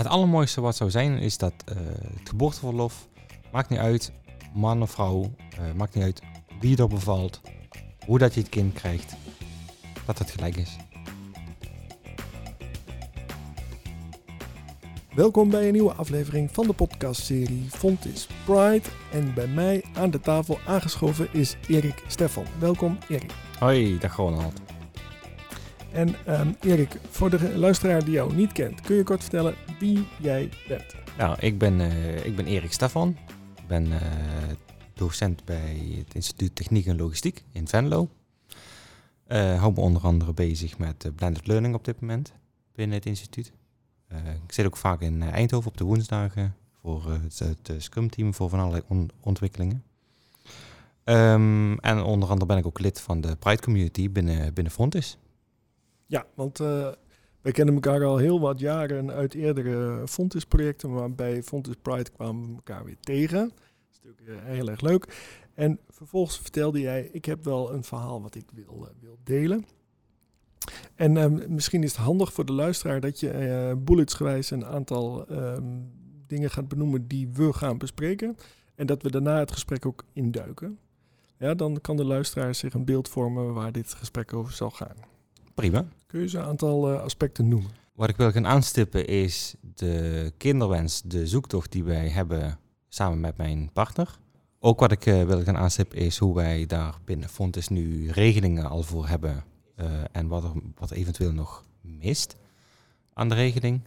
Het allermooiste wat zou zijn is dat uh, het geboorteverlof, maakt niet uit, man of vrouw, uh, maakt niet uit wie er bevalt, hoe dat je het kind krijgt, dat het gelijk is. Welkom bij een nieuwe aflevering van de podcastserie Fontis Pride. En bij mij aan de tafel aangeschoven is Erik Stefan. Welkom Erik. Hoi, dag Ronald. En um, Erik, voor de luisteraar die jou niet kent, kun je kort vertellen wie jij bent? Nou, ik ben, uh, ik ben Erik Stefan. Ik ben uh, docent bij het Instituut Techniek en Logistiek in Venlo. Uh, hou me onder andere bezig met blended learning op dit moment binnen het instituut. ik zit ook vaak in Eindhoven op de woensdagen voor het, het Scrum team voor van allerlei on ontwikkelingen. Um, en onder andere ben ik ook lid van de Pride Community binnen, binnen Frontis. Ja, want uh, wij kennen elkaar al heel wat jaren uit eerdere Fontis-projecten, maar bij Fontis Pride kwamen we elkaar weer tegen. Dat is natuurlijk uh, heel erg leuk. En vervolgens vertelde jij, ik heb wel een verhaal wat ik wil, uh, wil delen. En ehm, misschien is het handig voor de luisteraar dat je bulletsgewijs een aantal um, dingen gaat benoemen die we gaan bespreken. En dat we daarna het gesprek ook induiken. Ja, dan kan de luisteraar zich een beeld vormen waar dit gesprek over zal gaan. Prima. Kun je ze een aantal uh, aspecten noemen? Wat ik wil gaan aanstippen is de kinderwens, de zoektocht die wij hebben samen met mijn partner. Ook wat ik uh, wil gaan aanstippen is hoe wij daar binnen Fontes nu regelingen al voor hebben. Uh, en wat er wat eventueel nog mist aan de regeling.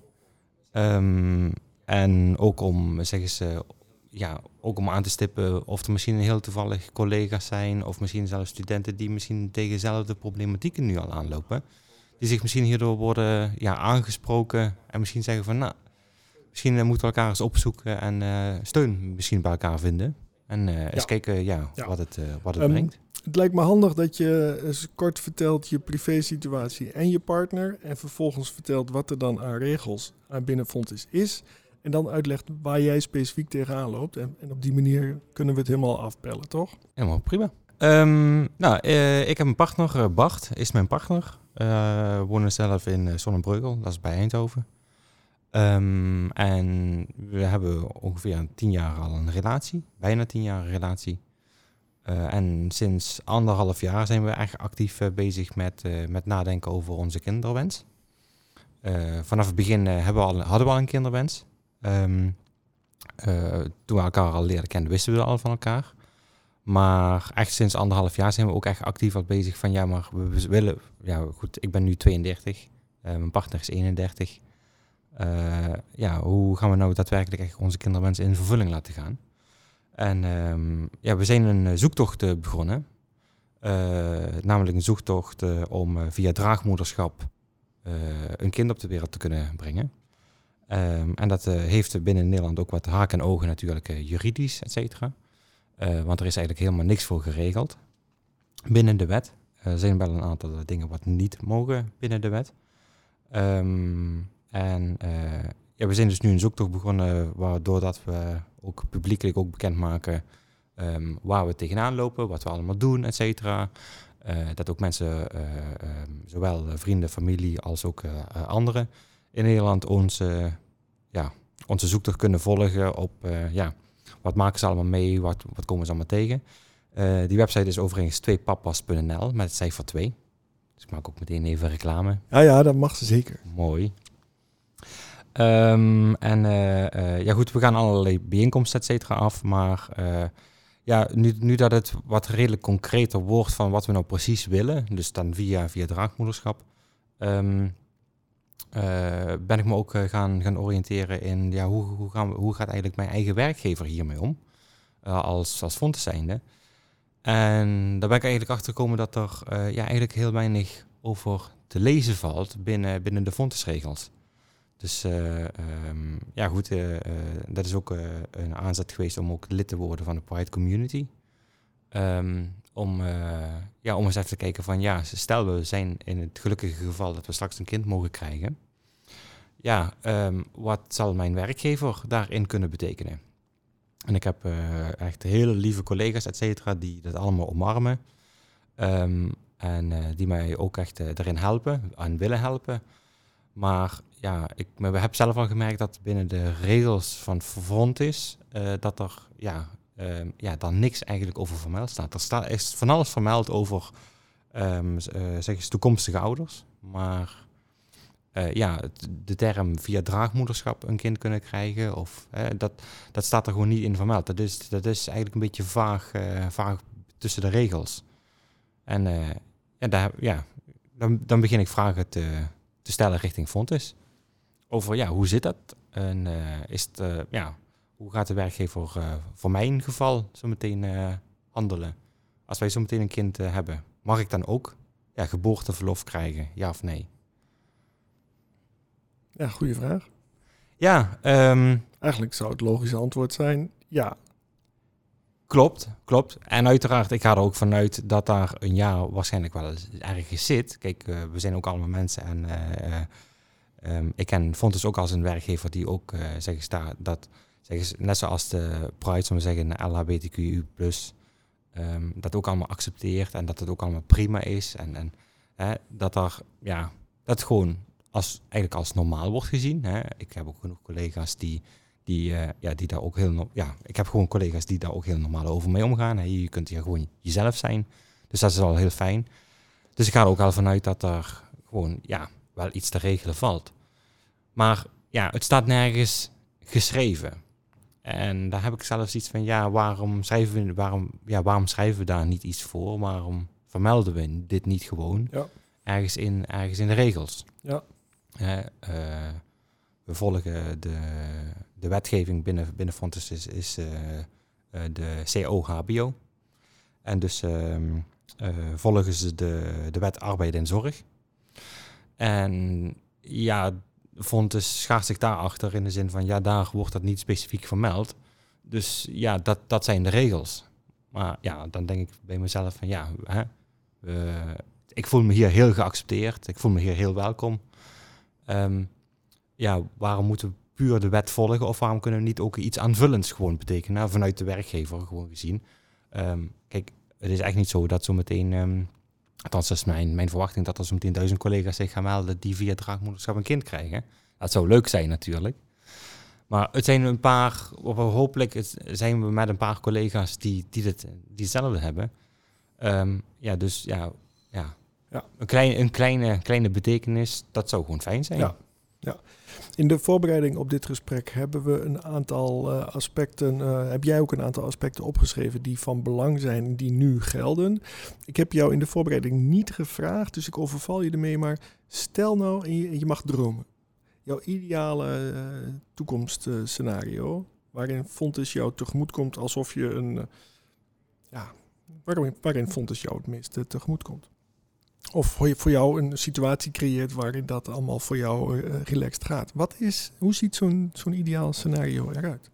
Um, en ook om, zeggen ze, ja, ook om aan te stippen of er misschien heel toevallig collega's zijn of misschien zelfs studenten die misschien tegen dezelfde problematieken nu al aanlopen. Die zich misschien hierdoor worden ja, aangesproken en misschien zeggen van nou, misschien moeten we elkaar eens opzoeken en uh, steun misschien bij elkaar vinden. En uh, eens kijken ja, ja. wat het, uh, wat het um, brengt. Het lijkt me handig dat je eens kort vertelt je privé-situatie en je partner. En vervolgens vertelt wat er dan aan regels aan binnenfonds is. En dan uitlegt waar jij specifiek tegenaan loopt. En, en op die manier kunnen we het helemaal afpellen, toch? Helemaal prima. Um, nou, uh, ik heb een partner, uh, Bart is mijn partner. Uh, wonen zelf in Zonnebreugel, dat is bij Eindhoven. Um, en we hebben ongeveer tien jaar al een relatie, bijna tien jaar een relatie. en sinds anderhalf jaar zijn we eigenlijk actief bezig met, met nadenken over onze kinderwens. vanaf het begin we al, hadden we al een kinderwens. Um, uh, toen we elkaar al leren kennen, wisten we al van elkaar. Maar echt sinds anderhalf jaar zijn we ook echt actief al bezig van ja, maar we willen, ja goed, ik ben nu 32, uh, mijn partner is 31. Uh, ja, hoe gaan we nou daadwerkelijk echt onze kinderwensen in vervulling laten gaan? En um, ja, we zijn een zoektocht begonnen. namelijk een zoektocht om via draagmoederschap een kind op de wereld te kunnen brengen. Um, en dat uh, heeft binnen Nederland ook wat haken en ogen natuurlijk uh, juridisch, et cetera. Uh, want er is eigenlijk helemaal niks voor geregeld binnen de wet. Er zijn wel een aantal dingen wat niet mogen binnen de wet. Um, en ja, we zijn dus nu een zoektocht begonnen waardoor dat we ook publiekelijk ook bekendmaken um, waar we tegenaan lopen, wat we allemaal doen, et cetera. dat ook mensen, zowel vrienden, familie als ook anderen in Nederland onze, ja, onze zoektocht kunnen volgen op uh, ja, wat maken ze allemaal mee, wat, wat komen ze allemaal tegen. Uh, die website is overigens tweepapas.nl met het cijfer 2. Dus ik maak ook meteen even reclame. Ja, ja, dat mag ze zeker. Mooi. Um, en uh, ja goed, we gaan allerlei bijeenkomsten et cetera af, maar ja, nu, nu dat het wat redelijk concreter wordt van wat we nou precies willen, dus dan via, via draagmoederschap, um, uh, ben ik me ook uh, gaan, gaan oriënteren in ja, hoe, hoe, gaan we, hoe gaat eigenlijk mijn eigen werkgever hiermee om? Uh, als, als fonds zijnde. En daar ben ik eigenlijk achter gekomen dat er ja, eigenlijk heel weinig over te lezen valt binnen, binnen de fondsregels. Dus um, ja, goed, dat is ook een aanzet geweest om ook lid te worden van de Pride Community. Um, om, uh, ja, om eens even te kijken van ja, stel we zijn in het gelukkige geval dat we straks een kind mogen krijgen. Ja, um, wat zal mijn werkgever daarin kunnen betekenen? En ik heb uh, echt hele lieve collega's, et cetera, die dat allemaal omarmen. Um, en uh, die mij ook echt daarin helpen en willen helpen. Maar ja, ik we heb zelf al gemerkt dat binnen de regels van Frontis, uh, dat er ja, uh, ja, dan niks eigenlijk over vermeld staat. Er staat is van alles vermeld over um, zeg eens toekomstige ouders. Maar uh, ja, de term via draagmoederschap een kind kunnen krijgen, of, dat, dat staat er gewoon niet in vermeld. Dat is, dat is eigenlijk een beetje vaag, vaag tussen de regels. En ja, daar, ja, dan, dan begin ik vragen te, te stellen richting Fontes. Over ja, hoe zit dat? En is het, ja, hoe gaat de werkgever uh, voor mijn geval zo meteen handelen? Als wij zo meteen een kind hebben, mag ik dan ook ja, geboorteverlof krijgen? Ja of nee? Ja, goede vraag. Ja, um, eigenlijk zou het logische antwoord zijn ja. Klopt, klopt. En uiteraard, ik ga er ook vanuit dat daar een jaar waarschijnlijk wel ergens zit. Kijk, uh, we zijn ook allemaal mensen en uh, um, ik ken Fontes ook als een werkgever die ook uh, zeggen staat dat, zeggen, net zoals de Pride, zullen we zeggen, LHBTQU+, um, dat ook allemaal accepteert en dat het ook allemaal prima is. En, en hè, dat daar, ja, dat gewoon als, eigenlijk als normaal wordt gezien. Hè. Ik heb ook genoeg collega's die die, uh, ja, die daar ook heel... Ja, ik heb gewoon collega's die daar ook heel normaal over mee omgaan. Hè. Je kunt hier gewoon jezelf zijn. Dus dat is al heel fijn. Dus ik ga er ook al vanuit dat er gewoon ja, wel iets te regelen valt. Maar ja, het staat nergens geschreven. En daar heb ik zelfs iets van, ja, waarom schrijven we, waarom, ja, waarom schrijven we daar niet iets voor? Waarom vermelden we dit niet gewoon ja. ergens, in, ergens in de regels? Ja. Uh, we volgen de, de wetgeving binnen, binnen is, is uh, de CO-HBO. En dus uh, volgen ze de, de wet arbeid en zorg. En ja, Fontes schaart zich daarachter in de zin van, ja, daar wordt dat niet specifiek vermeld. Dus ja, dat, dat zijn de regels. Maar ja, dan denk ik bij mezelf van, ja, hè, ik voel me hier heel geaccepteerd. Ik voel me hier heel welkom. Um, ja, waarom moeten we puur de wet volgen of waarom kunnen we niet ook iets aanvullends gewoon betekenen vanuit de werkgever gewoon gezien. Um, kijk, het is echt niet zo dat zo meteen, um, althans dat is mijn, mijn verwachting, dat er zo meteen duizend collega's zich gaan melden die via draagmoederschap een kind krijgen. Dat zou leuk zijn natuurlijk. Maar het zijn een paar, hopelijk zijn we met een paar collega's die, die, dit, die hetzelfde hebben. Um, ja, dus ja, ja. ja. Een, klein, een kleine, kleine betekenis, dat zou gewoon fijn zijn. Ja, ja. In de voorbereiding op dit gesprek hebben we een aantal uh, aspecten, uh, heb jij ook een aantal aspecten opgeschreven die van belang zijn, die nu gelden. Ik heb jou in de voorbereiding niet gevraagd, dus ik overval je ermee, maar stel nou, en je, mag dromen, jouw ideale uh, toekomstscenario, waarin Fontes jou tegemoet komt alsof je een, ja, waarin, waarin Fontes jou het meeste tegemoet komt. Of voor jou een situatie creëert waarin dat allemaal voor jou uh, relaxed gaat. Wat is, hoe ziet zo'n zo'n ideaal scenario eruit?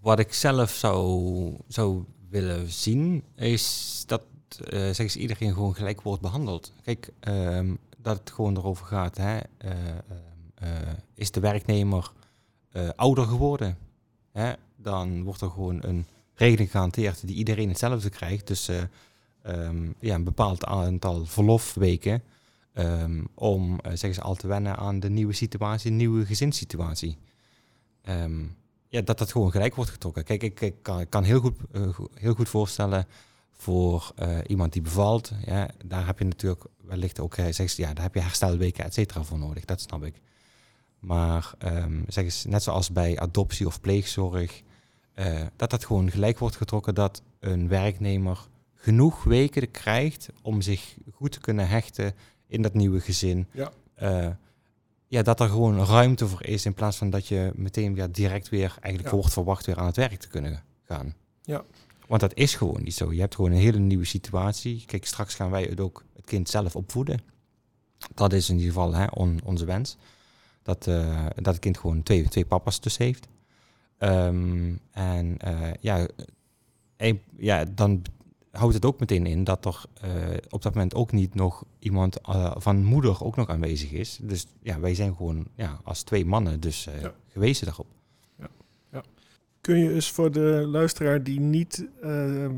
Wat ik zelf zou, zou willen zien, is dat uh, zeg eens, iedereen gewoon gelijk wordt behandeld. Kijk, um, dat het gewoon erover gaat, hè, uh, is de werknemer ouder geworden? Hè? Dan wordt er gewoon een regeling gehanteerd die iedereen hetzelfde krijgt. Dus um, ja, een bepaald aantal verlofweken. Um, om, uh, zeggen ze, al te wennen aan de nieuwe situatie, nieuwe gezinssituatie. Um, ja, dat dat gewoon gelijk wordt getrokken. Kijk, ik, ik kan, heel, goed, uh, heel goed voorstellen voor uh, iemand die bevalt. Ja, daar heb je natuurlijk wellicht ook, zeg ze, ja, daar heb je herstelweken, et cetera, voor nodig. Dat snap ik. Maar zeg eens, net zoals bij adoptie of pleegzorg, dat dat gewoon gelijk wordt getrokken dat een werknemer genoeg weken krijgt om zich goed te kunnen hechten in dat nieuwe gezin. Ja. Uh, ja, dat er gewoon ruimte voor is in plaats van dat je meteen weer direct weer eigenlijk wordt verwacht weer aan het werk te kunnen gaan. Ja. Want dat is gewoon niet zo. Je hebt gewoon een hele nieuwe situatie. Kijk, straks gaan wij het ook het kind zelf opvoeden. Dat is in ieder geval hè, on, onze wens. Dat, uh, dat het kind gewoon twee, twee papa's dus heeft. Um, en uh, ja, een, ja, dan houdt het ook meteen in dat er uh, op dat moment ook niet nog iemand uh, van moeder ook nog aanwezig is. Dus ja, wij zijn gewoon ja, als twee mannen dus uh, ja. gewezen daarop. Ja. ja. Kun je eens voor de luisteraar die niet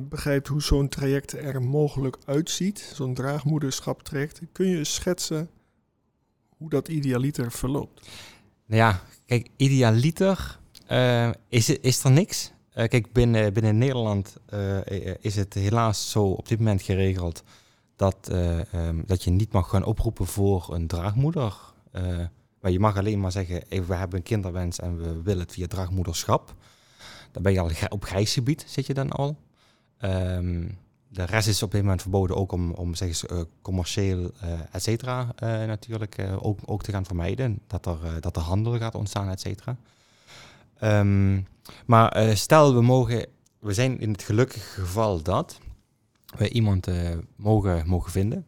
begrijpt hoe zo'n traject er mogelijk uitziet, zo'n draagmoederschap traject, kun je eens schetsen hoe dat idealiter verloopt. Nou ja, kijk, idealiter is, is er niks. Uh, kijk, binnen, binnen Nederland uh, is het helaas zo op dit moment geregeld dat, um, dat je niet mag gaan oproepen voor een draagmoeder. maar je mag alleen maar zeggen, we hebben een kinderwens en we willen het via draagmoederschap. Dan ben je al op grijs gebied, zit je dan al. Um, de rest is op dit moment verboden ook om, om zeg uh, commercieel, uh, et cetera, natuurlijk ook, ook te gaan vermijden. Dat er, dat er handel gaat ontstaan, et cetera. Um, maar stel, we mogen, we zijn in het gelukkige geval dat we iemand mogen, mogen vinden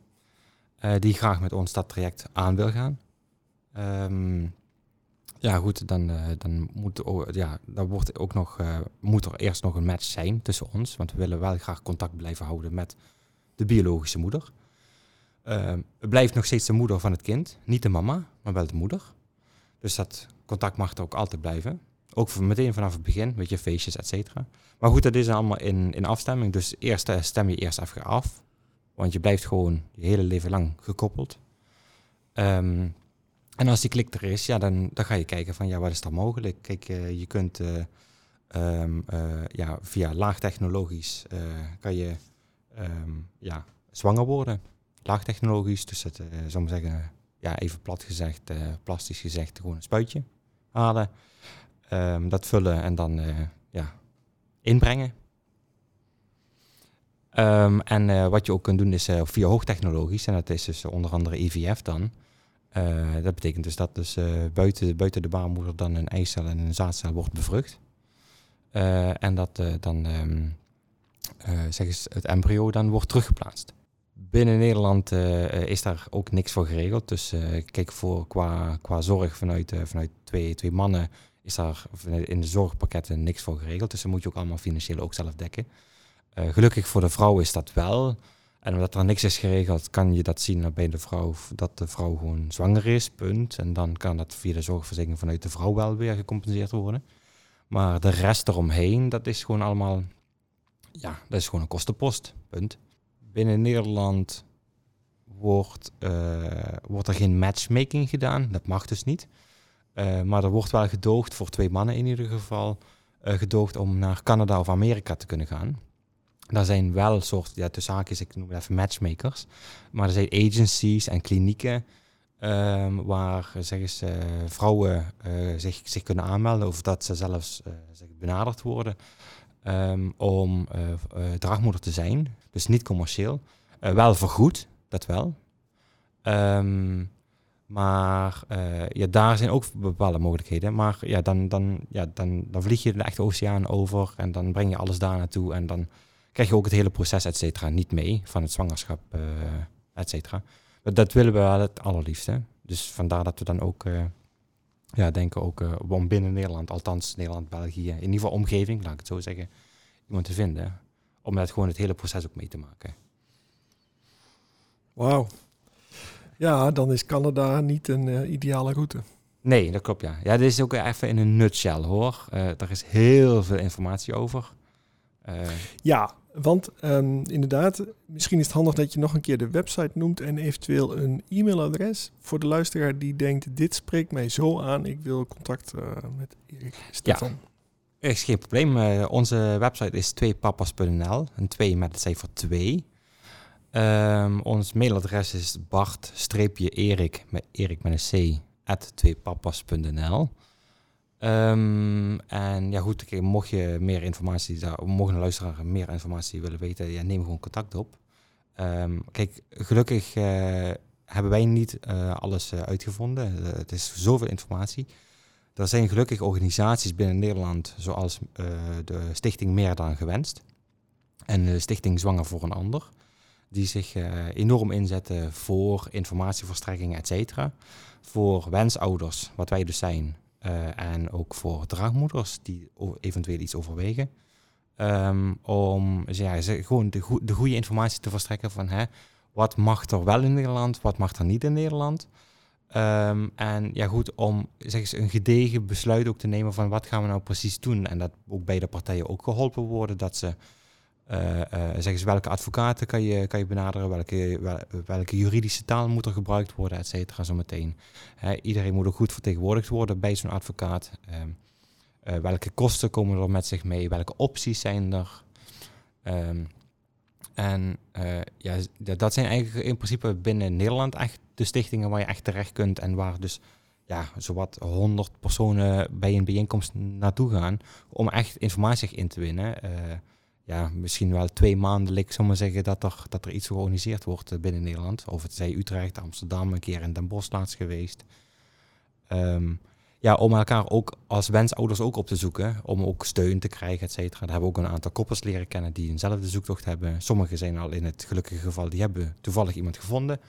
die graag met ons dat traject aan wil gaan. Um, ja, goed, dan, dan moet, ja, dan wordt ook nog, moet er eerst nog een match zijn tussen ons. Want we willen wel graag contact blijven houden met de biologische moeder. Uh, het blijft nog steeds de moeder van het kind. Niet de mama, maar wel de moeder. Dus dat contact mag er ook altijd blijven. Ook meteen vanaf het begin, met je feestjes, et cetera. Maar goed, dat is allemaal in, in afstemming. Dus eerst stem je eerst even af. Want je blijft gewoon je hele leven lang gekoppeld. Um, en als die klik er is, ja, dan, dan ga je kijken van ja, wat is er mogelijk? Kijk, uh, je kunt um, uh, ja, via laagtechnologisch kan je um, ja, zwanger worden. Laagtechnologisch, dus zou zeggen, ja, even plat gezegd, plastisch gezegd, gewoon een spuitje halen. Um, dat vullen en dan ja, inbrengen. en wat je ook kunt doen is via hoogtechnologisch, en dat is dus onder andere IVF dan. Uh, dat betekent dus dat dus, uh, buiten, buiten de baarmoeder dan een eicel en een zaadcel wordt bevrucht. Uh, en dat dan um, zeg het embryo dan wordt teruggeplaatst. Binnen Nederland is daar ook niks voor geregeld. Dus kijk, voor, qua, qua zorg vanuit, vanuit twee, twee mannen is daar in de zorgpakketten niks voor geregeld. Dus dan moet je ook allemaal financieel ook zelf dekken. gelukkig voor de vrouw is dat wel. En omdat er niks is geregeld, kan je dat zien bij de vrouw, dat de vrouw gewoon zwanger is, punt. En dan kan dat via de zorgverzekering vanuit de vrouw wel weer gecompenseerd worden. Maar de rest eromheen, dat is gewoon allemaal, ja, dat is gewoon een kostenpost, punt. Binnen Nederland wordt, uh, wordt er geen matchmaking gedaan, dat mag dus niet. Uh, maar er wordt wel gedoogd, voor twee mannen in ieder geval, uh, gedoogd om naar Canada of Amerika te kunnen gaan. Daar zijn wel soort, ja, tussen ik noem het even matchmakers. Maar er zijn agencies en klinieken um, waar zeggen ze, vrouwen zich, zich kunnen aanmelden of dat ze zelfs benaderd worden um, om draagmoeder te zijn. Dus niet commercieel. wel vergoed, dat wel. Um, maar ja, daar zijn ook bepaalde mogelijkheden. Maar ja, dan, dan, ja, dan, dan vlieg je de echte oceaan over en dan breng je alles daar naartoe en dan krijg je ook het hele proces, et cetera, niet mee van het zwangerschap, uh, et cetera. Dat willen we wel het allerliefste. Dus vandaar dat we dan ook, uh, ja, denken ook om binnen Nederland, althans Nederland, België, in ieder geval omgeving, laat ik het zo zeggen, iemand te vinden. Om dat gewoon het hele proces ook mee te maken. Wauw. Ja, dan is Canada niet een ideale route. Nee, dat klopt, ja. Ja, dit is ook even in een nutshell, hoor. Uh, er is heel veel informatie over. Uh, ja, want um, inderdaad, misschien is het handig dat je nog een keer de website noemt en eventueel een e-mailadres voor de luisteraar die denkt: dit spreekt mij zo aan, ik wil contact met Erik Stefan. Ja, is geen probleem. Onze website is tweepapas.nl, een 2 met het cijfer 2. Um, ons mailadres is bart-erik met erik met een c at tweepapas.nl. Um, en ja goed, mocht je meer informatie, mocht een luisteraar meer informatie willen weten, ja, neem gewoon contact op. Um, kijk, gelukkig uh, hebben wij niet uh, alles uh, uitgevonden. het is zoveel informatie. Er zijn gelukkig organisaties binnen Nederland, zoals de Stichting Meer dan Gewenst en de Stichting Zwanger voor een Ander, die zich enorm inzetten voor informatieverstrekking, et cetera. Voor wensouders, wat wij dus zijn, uh, en ook voor draagmoeders die eventueel iets overwegen. Um, om ja, gewoon de, go de goede informatie te verstrekken van hè, wat mag er wel in Nederland, wat mag er niet in Nederland. Um, en ja, goed, om zeg eens, een gedegen besluit ook te nemen van wat gaan we nou precies doen. En dat ook beide partijen ook geholpen worden, dat ze zeggen ze welke advocaten kan je, kan je benaderen, welke, welke juridische taal moet er gebruikt worden, et cetera, zometeen. iedereen moet ook goed vertegenwoordigd worden bij zo'n advocaat. Ehm, welke kosten komen er met zich mee, welke opties zijn er. Um, en ja, dat zijn eigenlijk in principe binnen Nederland echt de stichtingen waar je echt terecht kunt en waar dus ja, zowat 100 personen bij een bijeenkomst naartoe gaan om echt informatie in te winnen. Uh, ja, misschien wel twee maanden, ik zou maar zeggen, dat er, dat er iets georganiseerd wordt eh, binnen Nederland. Of het zij Utrecht, Amsterdam, een keer in Den Bosch laatst geweest. Um, ja, om elkaar ook als wensouders ook op te zoeken, om ook steun te krijgen, et cetera. Daar hebben we ook een aantal koppels leren kennen die eenzelfde zoektocht hebben. Sommigen zijn al in het gelukkige geval, die hebben toevallig iemand gevonden.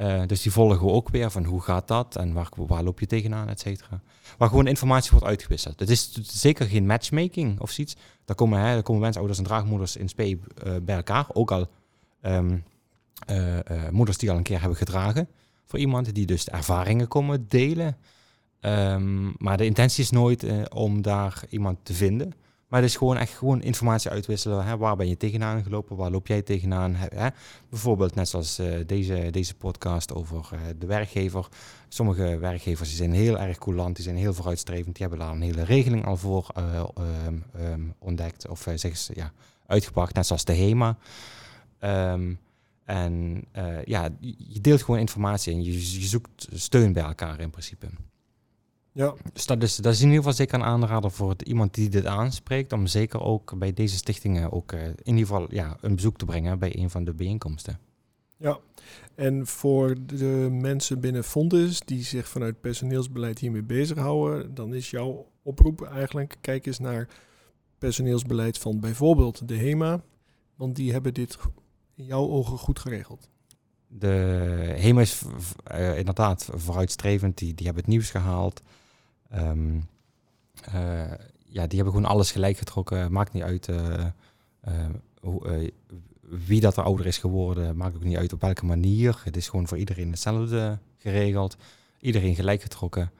Uh, dus die volgen we ook weer van hoe gaat dat en waar, waar loop je tegenaan, et cetera. Waar gewoon informatie wordt uitgewisseld. Het is zeker geen matchmaking of zoiets. Daar komen, hè, daar komen wensouders en draagmoeders in spe uh, bij elkaar. Ook al um, uh, moeders die al een keer hebben gedragen voor iemand, die dus ervaringen komen delen. Um, maar de intentie is nooit om daar iemand te vinden. Maar het is gewoon echt gewoon informatie uitwisselen. Hè? Waar ben je tegenaan gelopen? Waar loop jij tegenaan? Hè? Bijvoorbeeld net zoals uh, deze, deze podcast over uh, de werkgever. Sommige werkgevers zijn heel erg coulant, die zijn heel vooruitstrevend. Die hebben daar een hele regeling al voor uh, um, um, ontdekt of zeg ze, ja, uitgebracht. Net zoals de HEMA. Um, en ja, je deelt gewoon informatie en je, je zoekt steun bij elkaar in principe. Ja. Dus dat is, dat is in ieder geval zeker een aanrader voor het, iemand die dit aanspreekt, om zeker ook bij deze stichtingen ook uh, in ieder geval ja, een bezoek te brengen bij een van de bijeenkomsten. Ja, en voor de mensen binnen Fonds die zich vanuit personeelsbeleid hiermee bezighouden, dan is jouw oproep eigenlijk, kijk eens naar personeelsbeleid van bijvoorbeeld de HEMA, want die hebben dit in jouw ogen goed geregeld. De HEMA is uh, inderdaad vooruitstrevend, die, die hebben het nieuws gehaald. Um, uh, ja, die hebben gewoon alles gelijk getrokken. Maakt niet uit uh, hoe, wie dat er ouder is geworden. Maakt ook niet uit op welke manier. Het is gewoon voor iedereen hetzelfde geregeld. Iedereen gelijk getrokken.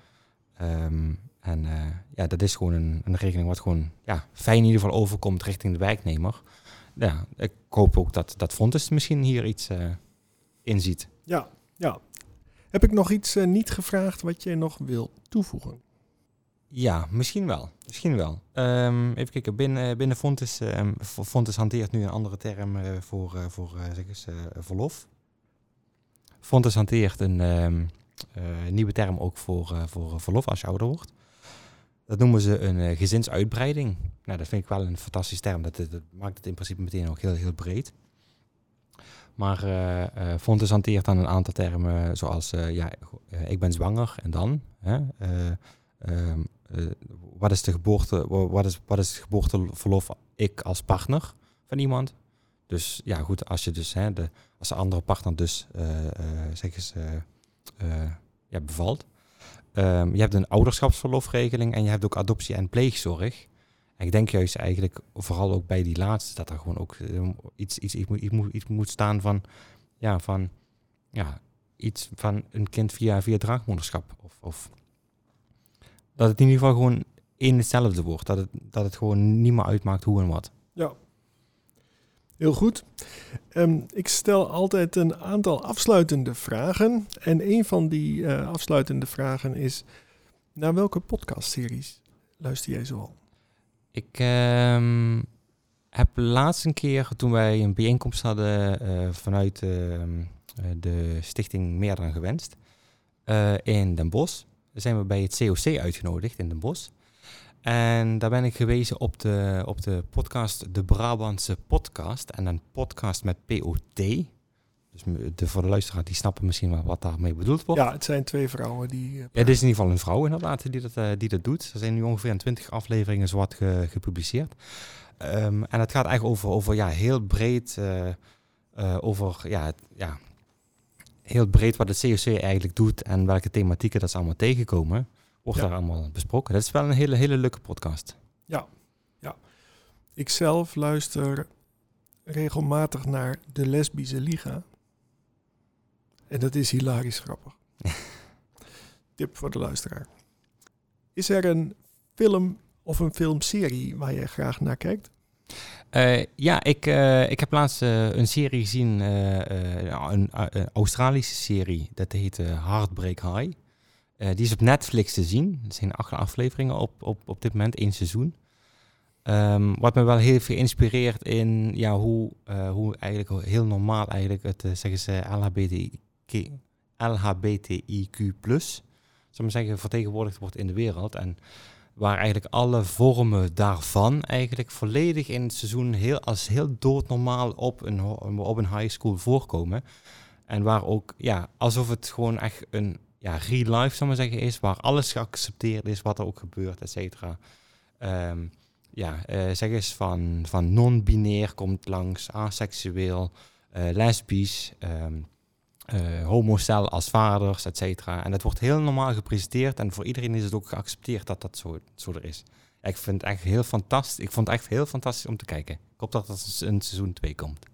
Um, en ja, dat is gewoon een, een, regeling wat gewoon ja, fijn in ieder geval overkomt richting de werknemer. Ja, ik hoop ook dat, dat Fontes misschien hier iets in ziet. Ja, ja. Heb ik nog iets niet gevraagd wat je nog wil toevoegen? Ja, misschien wel. Misschien wel. Um, even kijken, binnen, binnen Fontes, um, Fontes hanteert nu een andere term uh, voor, uh, voor uh, zeg eens, verlof. Fontes hanteert een um, nieuwe term ook voor, voor verlof als je ouder wordt. Dat noemen ze een gezinsuitbreiding. Nou, dat vind ik wel een fantastische term. Dat, dat, maakt het in principe meteen ook heel, heel breed. Maar Fontes hanteert dan een aantal termen zoals, ja, ik ben zwanger en dan. Hè? Uh, wat is de geboorte, wat is, wat is het geboorteverlof ik als partner van iemand? Dus ja, goed, als je dus, hè, de, als de andere partner dus, uh, uh, zeg eens, ja, bevalt. Um, je hebt een ouderschapsverlofregeling en je hebt ook adoptie en pleegzorg. En ik denk juist eigenlijk, vooral ook bij die laatste, dat er gewoon ook iets, iets, iets, iets, moet, iets moet staan van, ja, van, ja, iets van een kind via, via draagmoederschap. Of, of dat het in ieder geval gewoon één hetzelfde wordt. Dat het, dat het gewoon niet meer uitmaakt hoe en wat. Ja. Heel goed. Um, ik stel altijd een aantal afsluitende vragen. En een van die uh, afsluitende vragen is: naar welke podcastseries luister jij zoal? Ik um, heb laatst een keer, toen wij een bijeenkomst hadden uh, vanuit uh, de stichting Meer dan Gewenst in Den Bosch zijn we bij het COC uitgenodigd in Den Bosch. En daar ben ik gewezen op de, op de podcast De Brabantse Podcast. En een podcast met POT. Dus de, voor de luisteraar, die snappen misschien wel wat daarmee bedoeld wordt. Ja, het zijn twee vrouwen die... Uh, ja, het is in ieder geval een vrouw inderdaad die dat, uh, die dat doet. Er zijn nu ongeveer in twintig afleveringen zwart ge, gepubliceerd. Um, en het gaat eigenlijk over, over ja, heel breed... Uh, over ja, ja, heel breed wat het COC eigenlijk doet en welke thematieken dat ze allemaal tegenkomen, wordt daar allemaal besproken. Dat is wel een hele, hele leuke podcast. Ja, ja. Ik zelf luister regelmatig naar de Lesbische Liga. En dat is hilarisch grappig. Tip voor de luisteraar. Is er een film of een filmserie waar je graag naar kijkt? Uh, ja, ik, uh, ik heb laatst uh, een serie gezien, een, een, Australische serie, dat heet Heartbreak High. die is op Netflix te zien. Er zijn acht afleveringen op, op, op dit moment, één seizoen. Um, wat me wel heel veel inspireert in ja, hoe, hoe eigenlijk heel normaal eigenlijk het, zeggen ze, LHBTIQ, LHBTIQ+, zou zeggen, vertegenwoordigd wordt in de wereld. En waar eigenlijk alle vormen daarvan eigenlijk volledig in het seizoen heel, als heel doodnormaal op een, op een high school voorkomen. En waar ook, ja, alsof het gewoon echt een ja, real life, zou maar zeggen, is, waar alles geaccepteerd is, wat er ook gebeurt, et cetera. Um, ja, uh, zeg eens van, van non-binair komt langs, aseksueel, uh, lesbisch, um, uh, als vaders, et. En dat wordt heel normaal gepresenteerd en voor iedereen is het ook geaccepteerd dat dat zo, zo er is. Ik vind het echt heel fantastisch. Ik vond het echt heel fantastisch om te kijken. Ik hoop dat dat een seizoen 2 komt.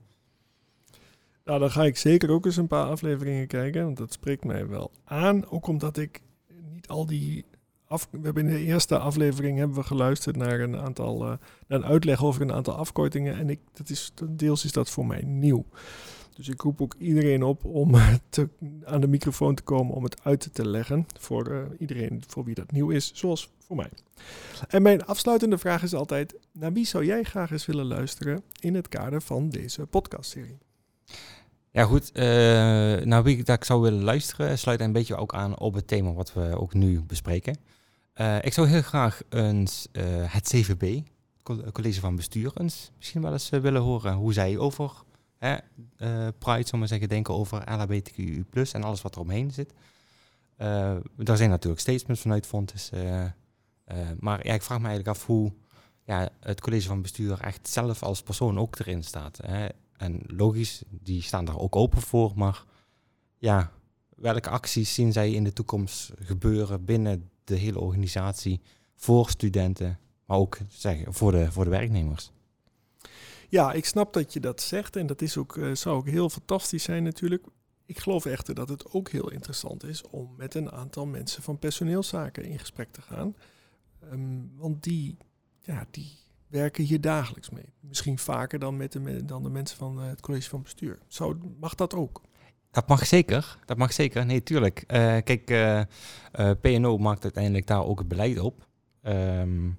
Nou, dan ga ik zeker ook eens een paar afleveringen kijken, want dat spreekt mij wel aan. Ook omdat ik niet al die af, we hebben in de eerste aflevering hebben we geluisterd naar een aantal uh, naar een uitleg over een aantal afkortingen en ik dat is deels is dat voor mij nieuw. Dus ik roep ook iedereen op om te, aan de microfoon te komen om het uit te leggen voor uh, iedereen voor wie dat nieuw is, zoals voor mij. En mijn afsluitende vraag is altijd: naar wie zou jij graag eens willen luisteren in het kader van deze podcastserie? Ja, goed. Uh, naar wie ik zou willen luisteren, sluit een beetje ook aan op het thema wat we ook nu bespreken. Ik zou heel graag eens het CVB, College van Bestuur, eens misschien wel eens willen horen hoe zij over hè, uh, Pride, zomaar zeggen, denken over LHBTQ+, en alles wat er omheen zit. Uh, daar zijn natuurlijk statements vanuit Fontes. Uh, maar ja, ik vraag me eigenlijk af hoe ja, het college van bestuur echt zelf als persoon ook erin staat. Hè. En logisch, die staan daar ook open voor, maar ja, welke acties zien zij in de toekomst gebeuren binnen de hele organisatie voor studenten, maar ook zeggen, voor, de, voor de werknemers? Ja, ik snap dat je dat zegt en dat is ook, uh, zou ook heel fantastisch zijn natuurlijk. Ik geloof echter dat het ook heel interessant is om met een aantal mensen van personeelszaken in gesprek te gaan. Um, want die, ja, die werken hier dagelijks mee. Misschien vaker dan, met de, dan de mensen van uh, het college van bestuur. Zou, mag dat ook? Dat mag zeker. Dat mag zeker. Nee, tuurlijk. Uh, kijk, PNO maakt uiteindelijk daar ook het beleid op. Um,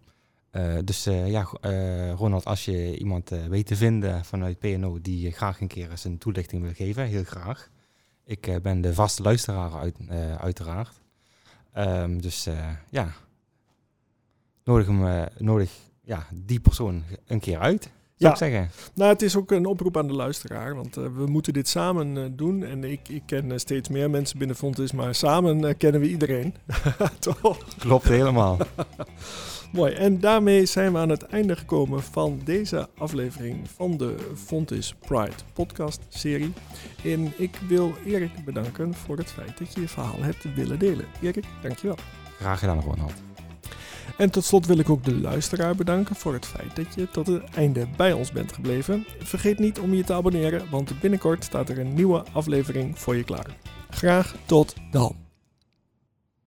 uh, dus uh, ja, uh, Ronald, als je iemand weet te vinden vanuit PNO die graag een keer eens een toelichting wil geven, heel graag. Ik ben de vaste luisteraar uit, uiteraard. Um, dus ja, nodig, hem, nodig ja, die persoon een keer uit. Ja, ik zeggen. nou het is ook een oproep aan de luisteraar, want we moeten dit samen doen. En ik, ik ken steeds meer mensen binnen Fontis, maar samen kennen we iedereen. Toch? Klopt helemaal. Mooi, en daarmee zijn we aan het einde gekomen van deze aflevering van de Fontis Pride podcast serie. En ik wil Erik bedanken voor het feit dat je je verhaal hebt willen delen. Erik, dankjewel. Graag gedaan, Ronald. En tot slot wil ik ook de luisteraar bedanken voor het feit dat je tot het einde bij ons bent gebleven. Vergeet niet om je te abonneren, want binnenkort staat er een nieuwe aflevering voor je klaar. Graag tot dan.